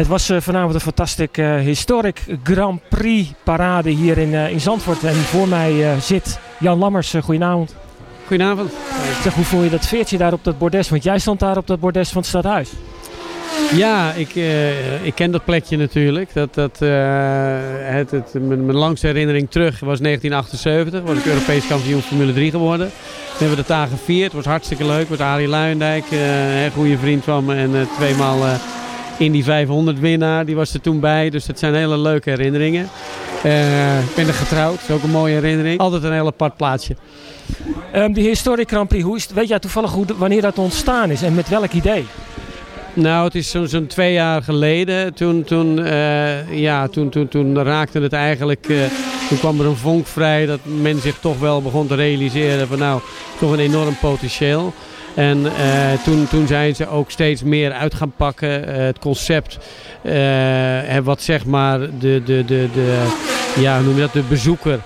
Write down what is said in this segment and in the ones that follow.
Het was uh, vanavond een fantastische uh, historic Grand Prix parade hier in, uh, in Zandvoort. En voor mij zit Jan Lammers. goedenavond. Goedenavond. Zeg, hoe voel je dat veertje daar op dat bordes? Want jij stond daar op dat bordes van het stadhuis. Ja, ik, ik ken dat plekje natuurlijk. Dat, dat, het, het, mijn, mijn langste herinnering terug was 1978. Was ik Europees kampioen Formule 3 geworden. We hebben de daar gevierd. Het was hartstikke leuk. Het was Arie Luijendijk, een goede vriend van me. En tweemaal in die 500 winnaar. Die was er toen bij. Dus dat zijn hele leuke herinneringen. Uh, ik ben er getrouwd. Dat is ook een mooie herinnering. Altijd een heel apart plaatsje. Um, die Historic hoe is weet jij toevallig hoe, wanneer dat ontstaan is en met welk idee? Nou, het is zo'n zo twee jaar geleden. Toen, toen, uh, ja, toen, toen, toen raakte het eigenlijk. Uh, toen kwam er een vonk vrij dat men zich toch wel begon te realiseren van nou, toch een enorm potentieel. En uh, toen, toen zijn ze ook steeds meer uit gaan pakken. Het concept, uh, wat zeg maar de, de, de, de, ja, noem je dat, de bezoeker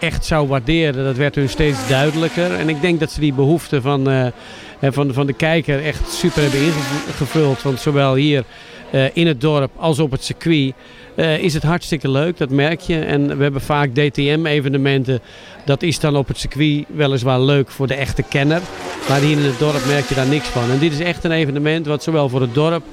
echt zou waarderen. Dat werd hun steeds duidelijker. En ik denk dat ze die behoefte van, van, van de kijker echt super hebben ingevuld. Want zowel hier in het dorp als op het circuit is het hartstikke leuk, dat merk je. En we hebben vaak DTM-evenementen. Dat is dan op het circuit weliswaar leuk voor de echte kenner. Maar hier in het dorp merk je daar niks van. En dit is echt een evenement wat zowel voor het dorp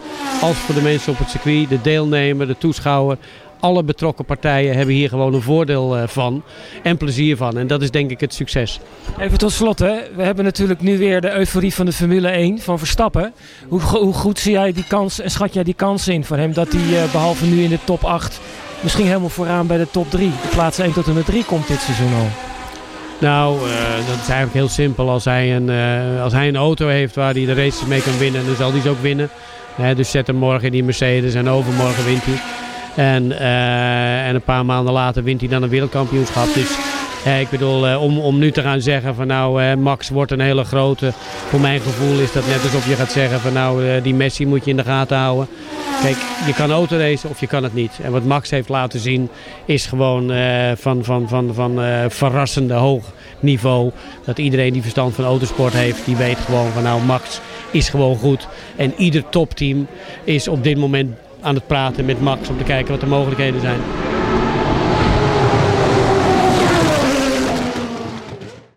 als voor de mensen op het circuit, de deelnemer, de toeschouwer, alle betrokken partijen hebben hier gewoon een voordeel eh, van en plezier van. En dat is denk ik het succes. Even tot slot, hè. we hebben natuurlijk nu weer de euforie van de Formule 1 van Verstappen. Hoe, hoe goed zie jij die kans en schat jij die kans in voor hem dat hij uh, behalve nu in de top 8 misschien helemaal vooraan bij de top 3, de plaats 1 tot en met 3 komt dit seizoen al? Nou, uh, dat is eigenlijk heel simpel. Als hij, een, uh, als hij een auto heeft waar hij de races mee kan winnen, dan zal hij ze ook winnen. dus zet hem morgen in die Mercedes en overmorgen wint hij. En, uh, en een paar maanden later wint hij dan een wereldkampioenschap. Dus uh, ik bedoel, uh, om, om nu te gaan zeggen van nou Max wordt een hele grote. Voor mijn gevoel is dat net alsof je gaat zeggen van nou die Messi moet je in de gaten houden. Kijk, je kan autoracen of je kan het niet. En wat Max heeft laten zien is gewoon van, van, van, van verrassende hoog niveau. Dat iedereen die verstand van autosport heeft, die weet gewoon van nou Max is gewoon goed. En ieder topteam is op dit moment aan het praten met Max om te kijken wat de mogelijkheden zijn.